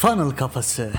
Funnel Kafası.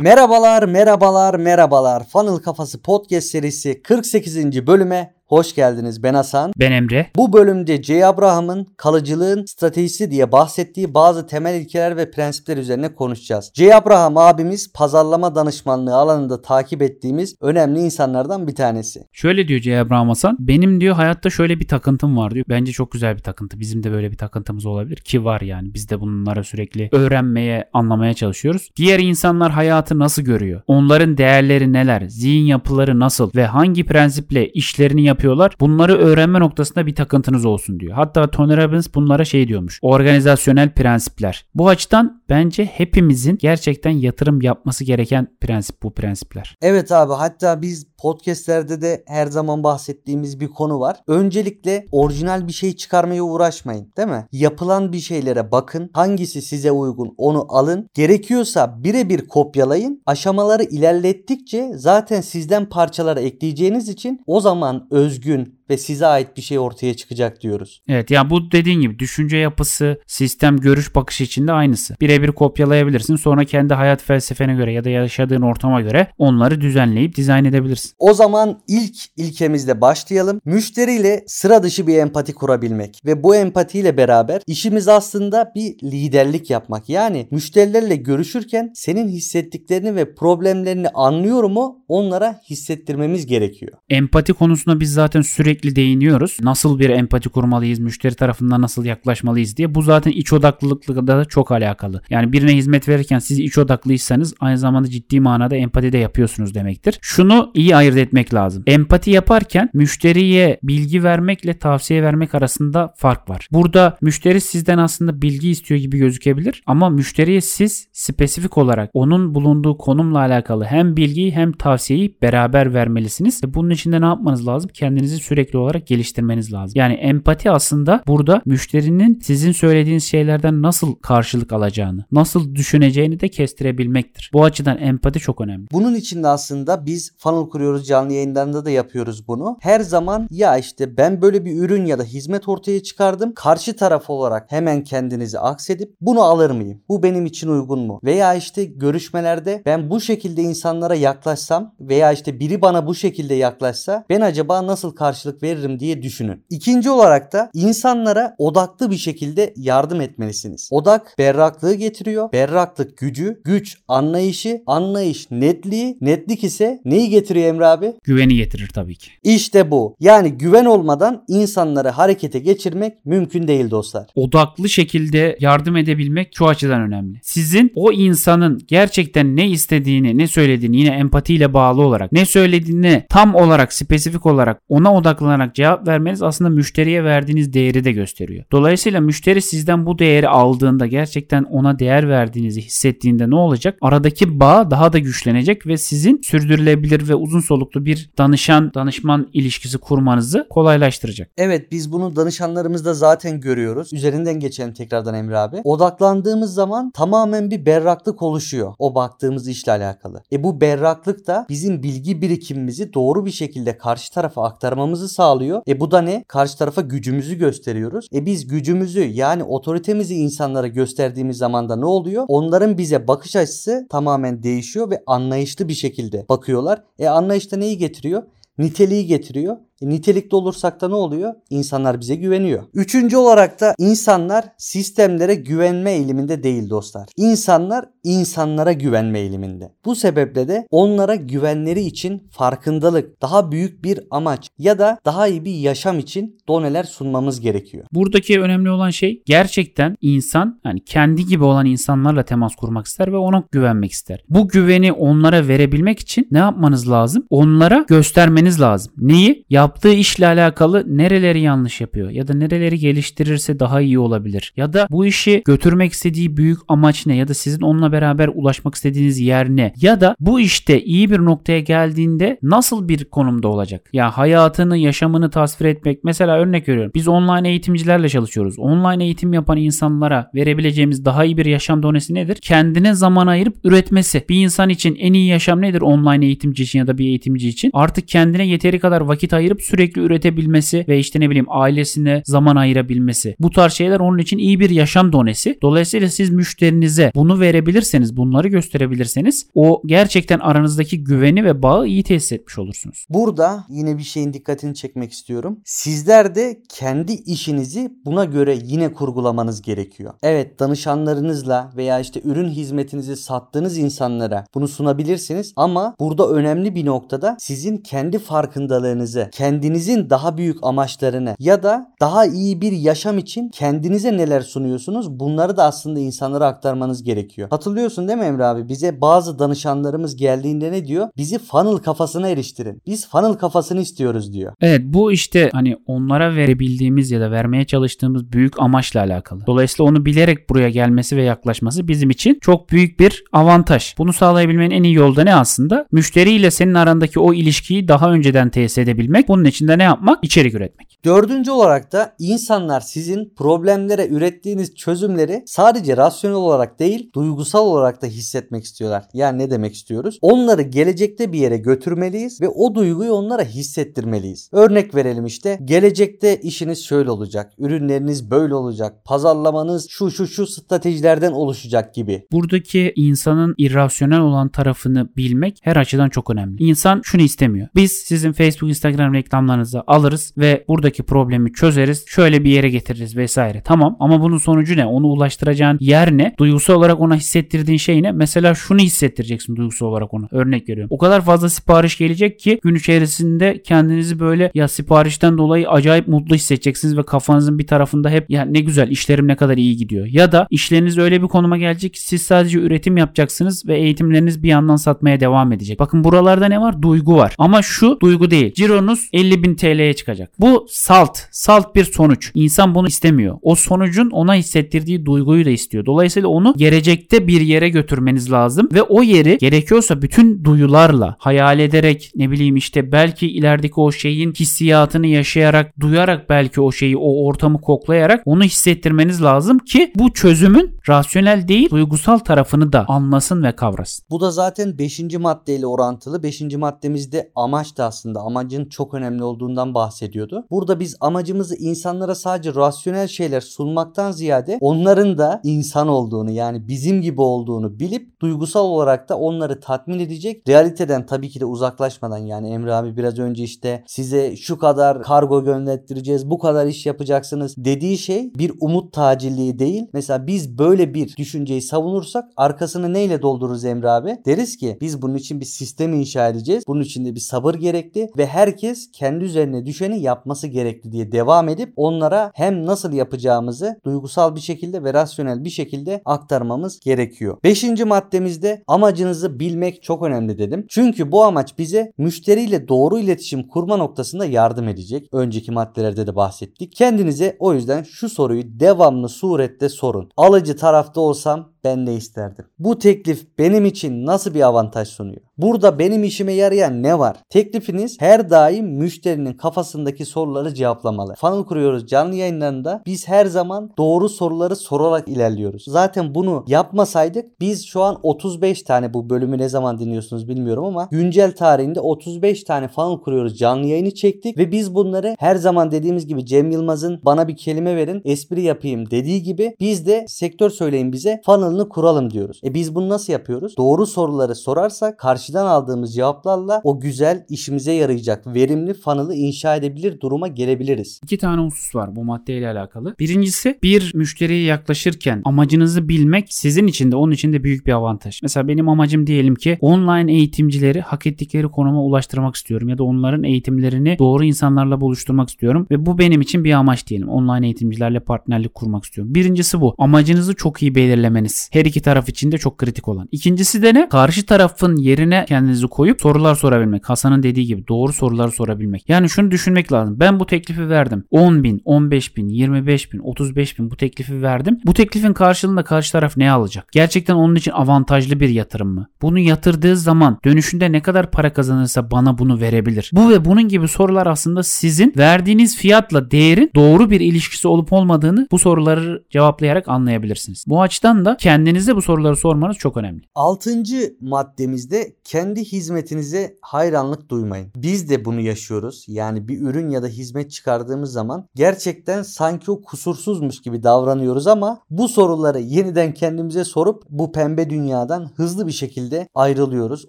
Merhabalar, merhabalar, merhabalar. Funnel Kafası podcast serisi 48. bölüme Hoş geldiniz ben Hasan. Ben Emre. Bu bölümde J. Abraham'ın kalıcılığın stratejisi diye bahsettiği bazı temel ilkeler ve prensipler üzerine konuşacağız. J. Abraham abimiz pazarlama danışmanlığı alanında takip ettiğimiz önemli insanlardan bir tanesi. Şöyle diyor J. Abraham Hasan. Benim diyor hayatta şöyle bir takıntım var diyor. Bence çok güzel bir takıntı. Bizim de böyle bir takıntımız olabilir ki var yani. Biz de bunlara sürekli öğrenmeye, anlamaya çalışıyoruz. Diğer insanlar hayatı nasıl görüyor? Onların değerleri neler? Zihin yapıları nasıl? Ve hangi prensiple işlerini yapıyor yapıyorlar. Bunları öğrenme noktasında bir takıntınız olsun diyor. Hatta Tony Robbins bunlara şey diyormuş. Organizasyonel prensipler. Bu açıdan bence hepimizin gerçekten yatırım yapması gereken prensip bu prensipler. Evet abi hatta biz podcastlerde de her zaman bahsettiğimiz bir konu var. Öncelikle orijinal bir şey çıkarmaya uğraşmayın değil mi? Yapılan bir şeylere bakın. Hangisi size uygun onu alın. Gerekiyorsa birebir kopyalayın. Aşamaları ilerlettikçe zaten sizden parçaları ekleyeceğiniz için o zaman özgün ve size ait bir şey ortaya çıkacak diyoruz. Evet ya bu dediğin gibi düşünce yapısı, sistem, görüş bakışı içinde aynısı. Birebir kopyalayabilirsin. Sonra kendi hayat felsefene göre ya da yaşadığın ortama göre onları düzenleyip dizayn edebilirsin. O zaman ilk ilkemizle başlayalım. Müşteriyle sıra dışı bir empati kurabilmek ve bu empatiyle beraber işimiz aslında bir liderlik yapmak. Yani müşterilerle görüşürken senin hissettiklerini ve problemlerini anlıyor mu onlara hissettirmemiz gerekiyor. Empati konusunda biz zaten sürekli sürekli değiniyoruz. Nasıl bir empati kurmalıyız, müşteri tarafından nasıl yaklaşmalıyız diye. Bu zaten iç odaklılıkla da çok alakalı. Yani birine hizmet verirken siz iç odaklıysanız aynı zamanda ciddi manada empati de yapıyorsunuz demektir. Şunu iyi ayırt etmek lazım. Empati yaparken müşteriye bilgi vermekle tavsiye vermek arasında fark var. Burada müşteri sizden aslında bilgi istiyor gibi gözükebilir ama müşteriye siz spesifik olarak onun bulunduğu konumla alakalı hem bilgiyi hem tavsiyeyi beraber vermelisiniz. Bunun için de ne yapmanız lazım? Kendinizi sürekli sürekli olarak geliştirmeniz lazım. Yani empati aslında burada müşterinin sizin söylediğiniz şeylerden nasıl karşılık alacağını, nasıl düşüneceğini de kestirebilmektir. Bu açıdan empati çok önemli. Bunun için de aslında biz funnel kuruyoruz canlı yayınlarında da yapıyoruz bunu. Her zaman ya işte ben böyle bir ürün ya da hizmet ortaya çıkardım. Karşı taraf olarak hemen kendinizi aksedip bunu alır mıyım? Bu benim için uygun mu? Veya işte görüşmelerde ben bu şekilde insanlara yaklaşsam veya işte biri bana bu şekilde yaklaşsa ben acaba nasıl karşılık karşılık veririm diye düşünün. İkinci olarak da insanlara odaklı bir şekilde yardım etmelisiniz. Odak berraklığı getiriyor. Berraklık gücü, güç anlayışı, anlayış netliği, netlik ise neyi getiriyor Emre abi? Güveni getirir tabii ki. İşte bu. Yani güven olmadan insanları harekete geçirmek mümkün değil dostlar. Odaklı şekilde yardım edebilmek şu açıdan önemli. Sizin o insanın gerçekten ne istediğini, ne söylediğini yine empatiyle bağlı olarak ne söylediğini tam olarak spesifik olarak ona odak odaklanarak cevap vermeniz aslında müşteriye verdiğiniz değeri de gösteriyor. Dolayısıyla müşteri sizden bu değeri aldığında gerçekten ona değer verdiğinizi hissettiğinde ne olacak? Aradaki bağ daha da güçlenecek ve sizin sürdürülebilir ve uzun soluklu bir danışan danışman ilişkisi kurmanızı kolaylaştıracak. Evet biz bunu danışanlarımızda zaten görüyoruz. Üzerinden geçelim tekrardan Emre abi. Odaklandığımız zaman tamamen bir berraklık oluşuyor. O baktığımız işle alakalı. E bu berraklık da bizim bilgi birikimimizi doğru bir şekilde karşı tarafa aktarmamızı sağlıyor. E bu da ne? Karşı tarafa gücümüzü gösteriyoruz. E biz gücümüzü yani otoritemizi insanlara gösterdiğimiz zaman da ne oluyor? Onların bize bakış açısı tamamen değişiyor ve anlayışlı bir şekilde bakıyorlar. E anlayışta neyi getiriyor? Niteliği getiriyor. E, nitelikli olursak da ne oluyor? İnsanlar bize güveniyor. Üçüncü olarak da insanlar sistemlere güvenme eğiliminde değil dostlar. İnsanlar insanlara güvenme eğiliminde. Bu sebeple de onlara güvenleri için farkındalık, daha büyük bir amaç ya da daha iyi bir yaşam için doneler sunmamız gerekiyor. Buradaki önemli olan şey gerçekten insan yani kendi gibi olan insanlarla temas kurmak ister ve ona güvenmek ister. Bu güveni onlara verebilmek için ne yapmanız lazım? Onlara göstermeniz lazım. Neyi? Yap yaptığı işle alakalı nereleri yanlış yapıyor ya da nereleri geliştirirse daha iyi olabilir ya da bu işi götürmek istediği büyük amaç ne ya da sizin onunla beraber ulaşmak istediğiniz yer ne ya da bu işte iyi bir noktaya geldiğinde nasıl bir konumda olacak? Ya hayatını, yaşamını tasvir etmek mesela örnek veriyorum. Biz online eğitimcilerle çalışıyoruz. Online eğitim yapan insanlara verebileceğimiz daha iyi bir yaşam donesi nedir? Kendine zaman ayırıp üretmesi. Bir insan için en iyi yaşam nedir online eğitimci için ya da bir eğitimci için? Artık kendine yeteri kadar vakit ayırıp sürekli üretebilmesi ve işte ne bileyim ailesine zaman ayırabilmesi. Bu tarz şeyler onun için iyi bir yaşam donesi. Dolayısıyla siz müşterinize bunu verebilirseniz, bunları gösterebilirseniz o gerçekten aranızdaki güveni ve bağı iyi tesis etmiş olursunuz. Burada yine bir şeyin dikkatini çekmek istiyorum. Sizler de kendi işinizi buna göre yine kurgulamanız gerekiyor. Evet danışanlarınızla veya işte ürün hizmetinizi sattığınız insanlara bunu sunabilirsiniz ama burada önemli bir noktada sizin kendi farkındalığınızı, kendinizin daha büyük amaçlarını ya da daha iyi bir yaşam için kendinize neler sunuyorsunuz bunları da aslında insanlara aktarmanız gerekiyor. Hatırlıyorsun değil mi Emre abi? Bize bazı danışanlarımız geldiğinde ne diyor? Bizi funnel kafasına eriştirin. Biz funnel kafasını istiyoruz diyor. Evet bu işte hani onlara verebildiğimiz ya da vermeye çalıştığımız büyük amaçla alakalı. Dolayısıyla onu bilerek buraya gelmesi ve yaklaşması bizim için çok büyük bir avantaj. Bunu sağlayabilmenin en iyi yolu da ne aslında? Müşteriyle senin arandaki o ilişkiyi daha önceden tesis edebilmek. Bunun için de ne yapmak? İçerik üretmek. Dördüncü olarak da insanlar sizin problemlere ürettiğiniz çözümleri sadece rasyonel olarak değil duygusal olarak da hissetmek istiyorlar. Yani ne demek istiyoruz? Onları gelecekte bir yere götürmeliyiz ve o duyguyu onlara hissettirmeliyiz. Örnek verelim işte gelecekte işiniz şöyle olacak. Ürünleriniz böyle olacak. Pazarlamanız şu şu şu stratejilerden oluşacak gibi. Buradaki insanın irrasyonel olan tarafını bilmek her açıdan çok önemli. İnsan şunu istemiyor. Biz sizin Facebook, Instagram reklamlarınızı alırız ve buradaki problemi çözeriz. Şöyle bir yere getiririz vesaire. Tamam ama bunun sonucu ne? Onu ulaştıracağın yer ne? Duygusal olarak ona hissettirdiğin şey ne? Mesela şunu hissettireceksin duygusal olarak ona. Örnek veriyorum. O kadar fazla sipariş gelecek ki gün içerisinde kendinizi böyle ya siparişten dolayı acayip mutlu hissedeceksiniz ve kafanızın bir tarafında hep ya ne güzel işlerim ne kadar iyi gidiyor. Ya da işleriniz öyle bir konuma gelecek ki siz sadece üretim yapacaksınız ve eğitimleriniz bir yandan satmaya devam edecek. Bakın buralarda ne var? Duygu var. Ama şu duygu değil. Cironuz 50 bin TL'ye çıkacak. Bu salt. Salt bir sonuç. İnsan bunu istemiyor. O sonucun ona hissettirdiği duyguyu da istiyor. Dolayısıyla onu gelecekte bir yere götürmeniz lazım ve o yeri gerekiyorsa bütün duyularla hayal ederek ne bileyim işte belki ilerideki o şeyin hissiyatını yaşayarak, duyarak belki o şeyi, o ortamı koklayarak onu hissettirmeniz lazım ki bu çözümün rasyonel değil duygusal tarafını da anlasın ve kavrasın. Bu da zaten 5. maddeyle orantılı. 5. maddemizde amaç da aslında amacın çok önemli olduğundan bahsediyordu. Burada biz amacımızı insanlara sadece rasyonel şeyler sunmaktan ziyade onların da insan olduğunu yani bizim gibi olduğunu bilip duygusal olarak da onları tatmin edecek. Realiteden tabii ki de uzaklaşmadan yani Emre abi biraz önce işte size şu kadar kargo gönderttireceğiz, bu kadar iş yapacaksınız dediği şey bir umut tacilliği değil. Mesela biz böyle bir düşünceyi savunursak arkasını neyle doldururuz Emre abi? Deriz ki biz bunun için bir sistem inşa edeceğiz. Bunun için de bir sabır gerekli ve herkes kendi üzerine düşeni yapması gerekli diye devam edip onlara hem nasıl yapacağımızı duygusal bir şekilde ve rasyonel bir şekilde aktarmamız gerekiyor. Beşinci maddemizde amacınızı bilmek çok önemli dedim. Çünkü bu amaç bize müşteriyle doğru iletişim kurma noktasında yardım edecek. Önceki maddelerde de bahsettik. Kendinize o yüzden şu soruyu devamlı surette sorun. Alıcı tarafta olsam ben ne isterdim? Bu teklif benim için nasıl bir avantaj sunuyor? Burada benim işime yarayan ne var? Teklifiniz her daim müşterinin kafasındaki soruları cevaplamalı. Funnel kuruyoruz canlı yayınlarında biz her zaman doğru soruları sorarak ilerliyoruz. Zaten bunu yapmasaydık biz şu an 35 tane bu bölümü ne zaman dinliyorsunuz bilmiyorum ama güncel tarihinde 35 tane funnel kuruyoruz canlı yayını çektik ve biz bunları her zaman dediğimiz gibi Cem Yılmaz'ın bana bir kelime verin espri yapayım dediği gibi biz de sektör söyleyin bize funnel'ını kuralım diyoruz. E biz bunu nasıl yapıyoruz? Doğru soruları sorarsak karşıdan aldığımız cevaplarla o güzel işimize yarayacak verimli funnel'ı inşa edebilir duruma gelebiliriz. İki tane husus var bu maddeyle alakalı. Birincisi bir müşteriye yaklaşırken amacınızı bilmek sizin için de onun için de büyük bir avantaj. Mesela benim amacım diyelim ki online eğitimcileri hak ettikleri konuma ulaştırmak istiyorum ya da onların eğitimlerini doğru insanlarla buluşturmak istiyorum ve bu benim için bir amaç diyelim. Online eğitimcilerle partnerlik kurmak istiyorum. Birincisi bu. Amacınızı çok iyi belirlemeniz. Her iki taraf için de çok kritik olan. İkincisi de ne? Karşı tarafın yerine kendinizi koyup sorular sorabilmek. Hasan'ın dediği gibi doğru soruları sorabilmek. Yani şunu düşünmek lazım. Ben bu teklifi verdim. 10 bin, 15 bin, 25 bin, 35 bin bu teklifi verdim. Bu teklifin karşılığında karşı taraf ne alacak? Gerçekten onun için avantajlı bir yatırım mı? Bunu yatırdığı zaman dönüşünde ne kadar para kazanırsa bana bunu verebilir. Bu ve bunun gibi sorular aslında sizin verdiğiniz fiyatla değerin doğru bir ilişkisi olup olmadığını bu soruları cevaplayarak anlayabilirsiniz. Bu açıdan da kendinize bu soruları sormanız çok önemli. Altıncı maddemizde kendi hizmetinize hayranlık duymayın. Biz de bunu yaşıyoruz. Yani bir ürün ya da hizmet çıkardığımız zaman gerçekten sanki o kusursuzmuş gibi davranıyoruz ama bu soruları yeniden kendimize sorup bu pembe dünyadan hızlı bir şekilde ayrılıyoruz.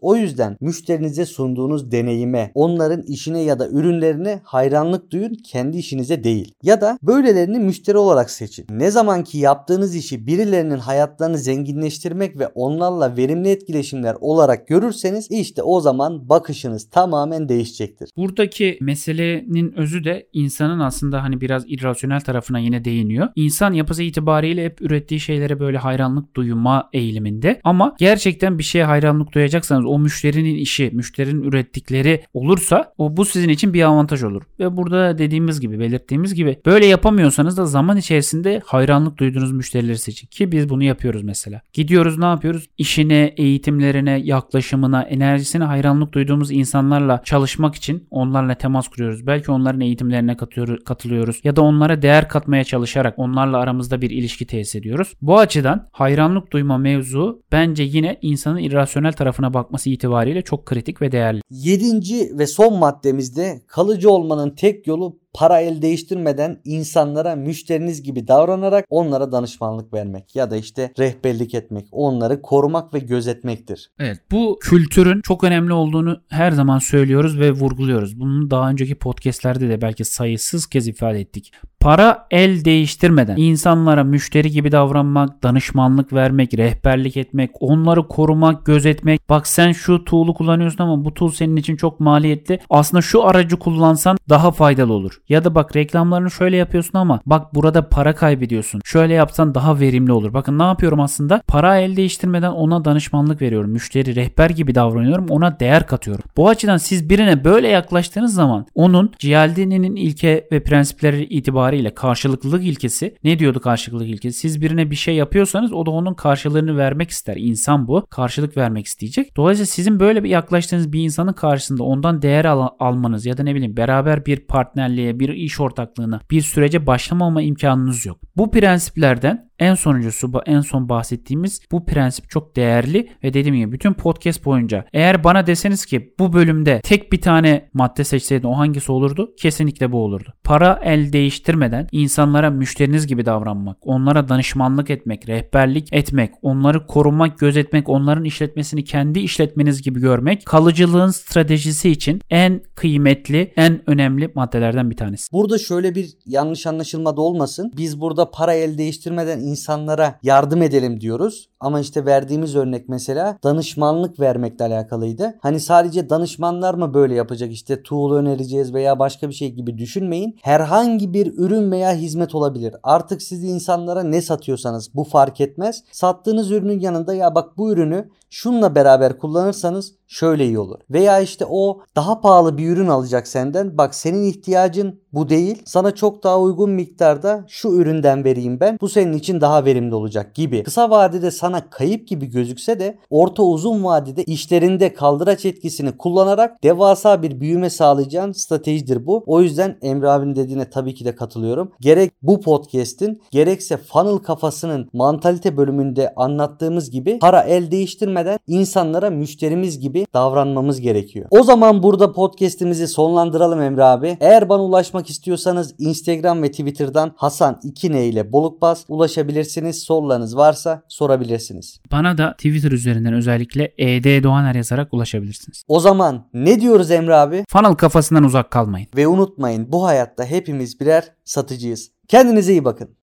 O yüzden müşterinize sunduğunuz deneyime, onların işine ya da ürünlerine hayranlık duyun, kendi işinize değil. Ya da böylelerini müşteri olarak seçin. Ne zaman ki yaptığınız işi birilerinin hayatlarını zenginleştirmek ve onlarla verimli etkileşimler olarak görürseniz işte o zaman bakışınız tamamen değişecektir. Buradaki meselenin özü de insanın aslında hani biraz irrasyonel tarafına yine değiniyor. İnsan yapısı itibariyle hep ürettiği şeylere böyle hayranlık duyma eğiliminde. Ama gerçekten bir şeye hayranlık duyacaksanız o müşterinin işi, müşterinin ürettikleri olursa o bu sizin için bir avantaj olur. Ve burada dediğimiz gibi, belirttiğimiz gibi böyle yapamıyorsanız da zaman içerisinde hayranlık duyduğunuz müşterileri seçin. Ki biz bunu yapıyoruz mesela. Gidiyoruz ne yapıyoruz? İşine, eğitimlerine, yaklaşımına, enerjisine hayranlık duyduğumuz insanlarla çalışmak için onlarla temas kuruyoruz. Belki onların eğitimlerine katılıyoruz ya da onlara değer katmaya çalışarak onlarla aramızda bir ilişki tesis ediyoruz. Bu açıdan hayranlık duyma mevzu bence yine insanın irrasyonel tarafına bakması itibariyle çok kritik ve değerli. Yedinci ve son maddemizde kalıcı olmanın tek yolu para el değiştirmeden insanlara müşteriniz gibi davranarak onlara danışmanlık vermek ya da işte rehberlik etmek, onları korumak ve gözetmektir. Evet bu kültürün çok önemli olduğunu her zaman söylüyoruz ve vurguluyoruz. Bunu daha önceki podcastlerde de belki sayısız kez ifade ettik. Para el değiştirmeden insanlara müşteri gibi davranmak, danışmanlık vermek, rehberlik etmek, onları korumak, gözetmek. Bak sen şu tool'u kullanıyorsun ama bu tool senin için çok maliyetli. Aslında şu aracı kullansan daha faydalı olur. Ya da bak reklamlarını şöyle yapıyorsun ama bak burada para kaybediyorsun. Şöyle yapsan daha verimli olur. Bakın ne yapıyorum aslında? Para el değiştirmeden ona danışmanlık veriyorum. Müşteri rehber gibi davranıyorum. Ona değer katıyorum. Bu açıdan siz birine böyle yaklaştığınız zaman onun Cialdini'nin ilke ve prensipleri itibariyle karşılıklılık ilkesi ne diyordu karşılıklılık ilkesi? Siz birine bir şey yapıyorsanız o da onun karşılığını vermek ister. İnsan bu. Karşılık vermek isteyecek. Dolayısıyla sizin böyle bir yaklaştığınız bir insanın karşısında ondan değer al- almanız ya da ne bileyim beraber bir partnerliğe, bir iş ortaklığına, bir sürece başlamama imkanınız yok. Bu prensiplerden en sonuncusu en son bahsettiğimiz bu prensip çok değerli ve dediğim gibi bütün podcast boyunca eğer bana deseniz ki bu bölümde tek bir tane madde seçseydin o hangisi olurdu? Kesinlikle bu olurdu. Para el değiştirmeden insanlara müşteriniz gibi davranmak, onlara danışmanlık etmek, rehberlik etmek, onları korumak, gözetmek, onların işletmesini kendi işletmeniz gibi görmek kalıcılığın stratejisi için en kıymetli, en önemli maddelerden bir tanesi. Burada şöyle bir yanlış anlaşılma da olmasın. Biz burada para el değiştirmeden insanlara yardım edelim diyoruz. Ama işte verdiğimiz örnek mesela danışmanlık vermekle alakalıydı. Hani sadece danışmanlar mı böyle yapacak işte tool önereceğiz veya başka bir şey gibi düşünmeyin. Herhangi bir ürün veya hizmet olabilir. Artık siz insanlara ne satıyorsanız bu fark etmez. Sattığınız ürünün yanında ya bak bu ürünü şunla beraber kullanırsanız şöyle iyi olur. Veya işte o daha pahalı bir ürün alacak senden. Bak senin ihtiyacın bu değil. Sana çok daha uygun miktarda şu üründen vereyim ben. Bu senin için daha verimli olacak gibi. Kısa vadede sana kayıp gibi gözükse de orta uzun vadede işlerinde kaldıraç etkisini kullanarak devasa bir büyüme sağlayacağın stratejidir bu. O yüzden Emre abinin dediğine tabii ki de katılıyorum. Gerek bu podcast'in gerekse funnel kafasının mantalite bölümünde anlattığımız gibi para el değiştirmeden insanlara müşterimiz gibi davranmamız gerekiyor. O zaman burada podcast'imizi sonlandıralım Emre abi. Eğer bana ulaşmak istiyorsanız Instagram ve Twitter'dan Hasan 2 ile Bolukbaz ulaşabilirsiniz. Sorularınız varsa sorabilirsiniz. Bana da Twitter üzerinden özellikle ED Doğaner yazarak ulaşabilirsiniz. O zaman ne diyoruz Emre abi? Funnel kafasından uzak kalmayın. Ve unutmayın bu hayatta hepimiz birer satıcıyız. Kendinize iyi bakın.